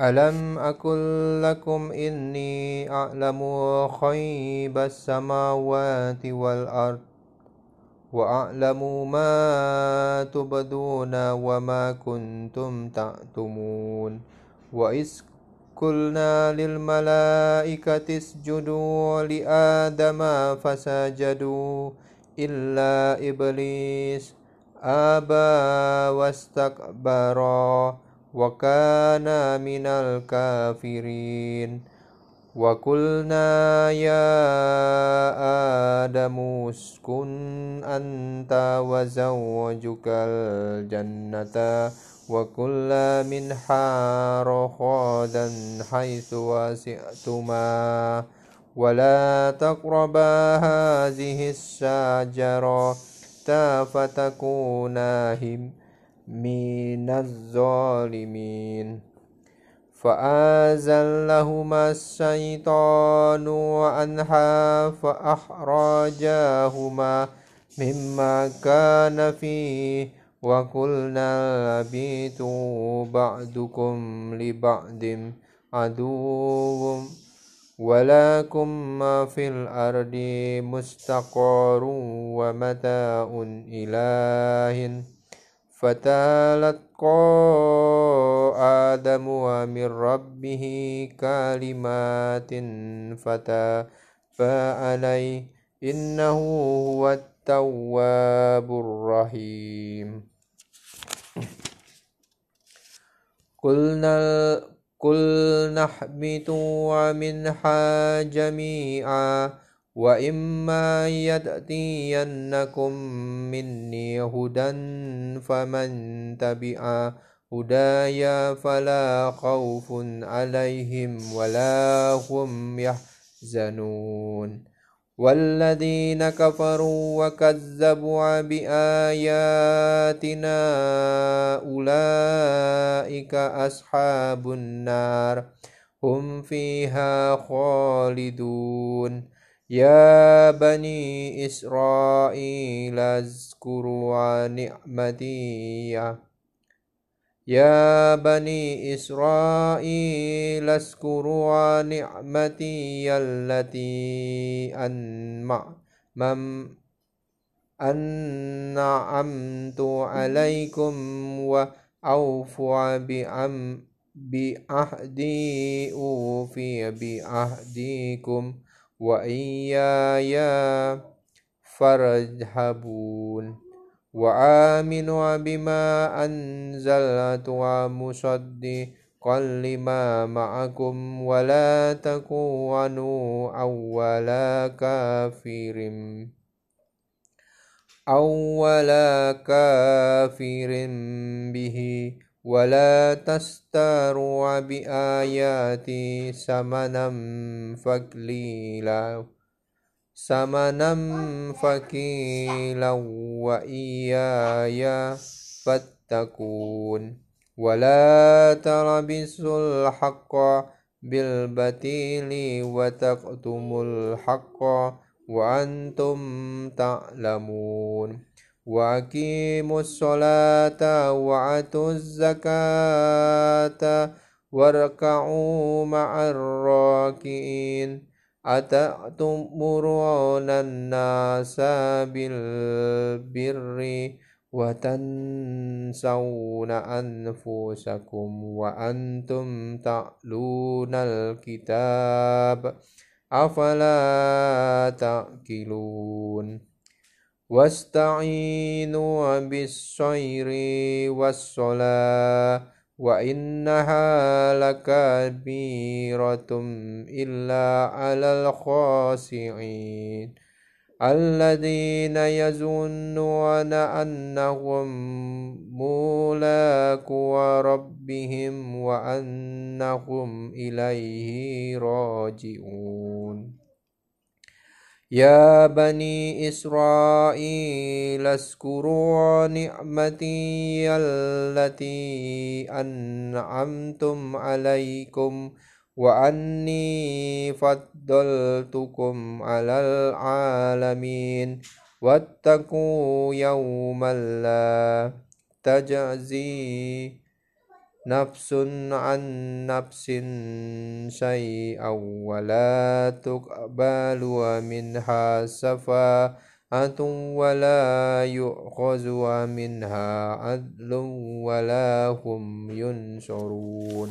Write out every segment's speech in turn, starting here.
ألم أقل لكم إني أعلم خيب السماوات والأرض وأعلم ما تبدون وما كنتم تعتمون وإذ قلنا للملائكة اسجدوا لآدم فسجدوا إلا إبليس أبى واستكبر وكان من الكافرين. وقلنا يا آدم اسكن أنت وزوجك الجنة وكل منها رخادا حيث وسعتما. ولا تقربا هذه الشجرة فتكونا من الظالمين. فآزلهما الشيطان عنها فأخرجاهما مما كان فيه. وقلنا بيتوا بعضكم لبعض عدو ولكم في الأرض مستقر ومتاع إله. فتلقى آدم من ربه كلمات فتاب عليه إنه هو التواب الرحيم. قلنا قلنا اهبطوا منها جميعا وإما يأتينكم مني هدى فمن تبع هدايا فلا خوف عليهم ولا هم يحزنون والذين كفروا وكذبوا بآياتنا أولئك أصحاب النار هم فيها خالدون يا بني إسرائيل اذكروا نعمتي يا بني إسرائيل اذكروا نعمتي التي أنعمت عليكم وأوفوا بعهدي أوفي بعهدكم وإياي فارهبون وآمنوا بما أنزلت ومصدقا لما معكم ولا تكونوا أول كافر. أول كافر به. ولا تستروا بآياتي ثمنا فقليلا ثمنا فقيلا وإياي فاتقون ولا تلبسوا الحق بالبتيل وتقتموا الحق وأنتم تعلمون وأقيموا الصلاة وآتوا الزكاة واركعوا مع الراكعين أتأمرون الناس بالبر وتنسون أنفسكم وأنتم تعلون الكتاب أفلا تأكلون واستعينوا بالصير والصلاة وإنها لكبيرة إلا على الخاسعين الذين يظنون أنهم ملاقو ربهم وأنهم إليه راجعون يا بني إسرائيل اذكروا نعمتي التي أنعمتم عليكم وأني فضلتكم على العالمين. واتقوا يوما لا تجزي نفس عن نفس شيئا ولا تقبل منها شفاعة ولا يؤخذ منها عدل ولا هم ينصرون.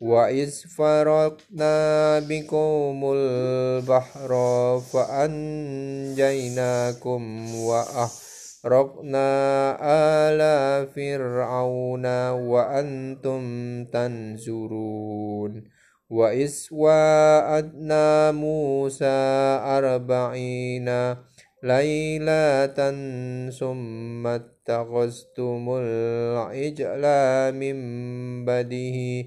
وإذ فرقنا بكم البحر فأنجيناكم وأحرقنا آل فرعون وأنتم تنظرون وإذ وعدنا موسى أربعين ليلة ثم اتخذتم العجل من بده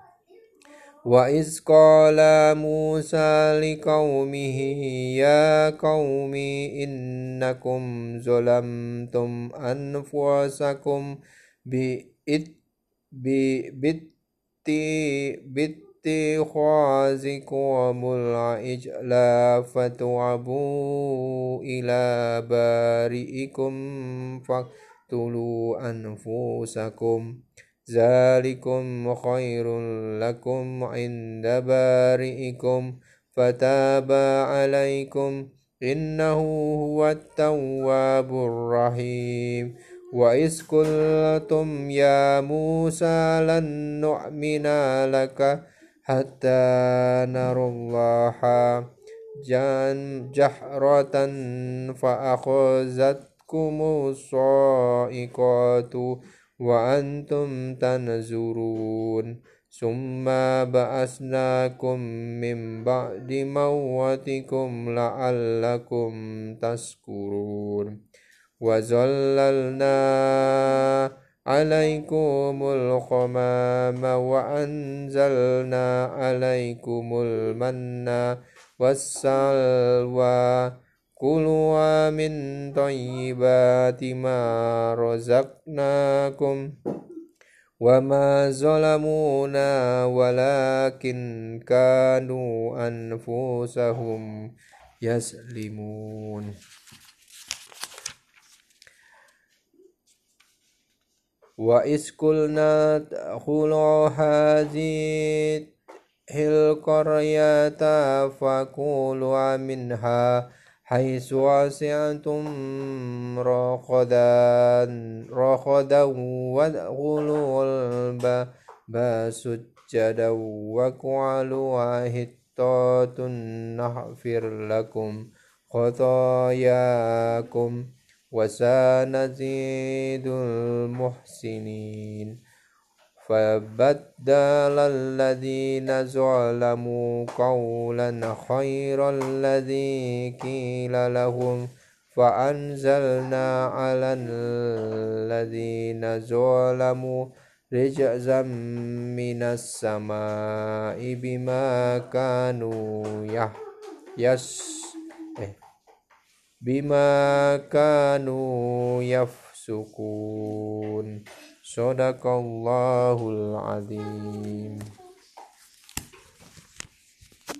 وإذ قال موسى لقومه يا قوم إنكم ظلمتم أنفسكم باتخاذكم العجل فتوبوا إلى بارئكم فاقتلوا أنفسكم ذلكم خير لكم عند بارئكم فتاب عليكم إنه هو التواب الرحيم وإذ قلتم يا موسى لن نؤمن لك حتى نرى الله جهرة فأخذتكم الصائقات وأنتم تنظرون ثم بعثناكم من بعد موتكم لعلكم تشكرون وظللنا عليكم الغمام وأنزلنا عليكم المن والسلوى كلوا من طيبات ما رزقناكم وما ظلمونا ولكن كانوا أنفسهم يسلمون. وإذ قلنا ادخلوا هذه القرية فكلوا منها حيث وسعتم رخدا وادخلوا الباب سجدا وقعلوا حطات نغفر لكم خطاياكم وسنزيد المحسنين. فبدل الذين ظلموا قولا خير الذي قيل لهم فأنزلنا على الذين ظلموا رجزا من السماء بما كانوا يس بما كانوا يفسقون. Sadaqallahul azim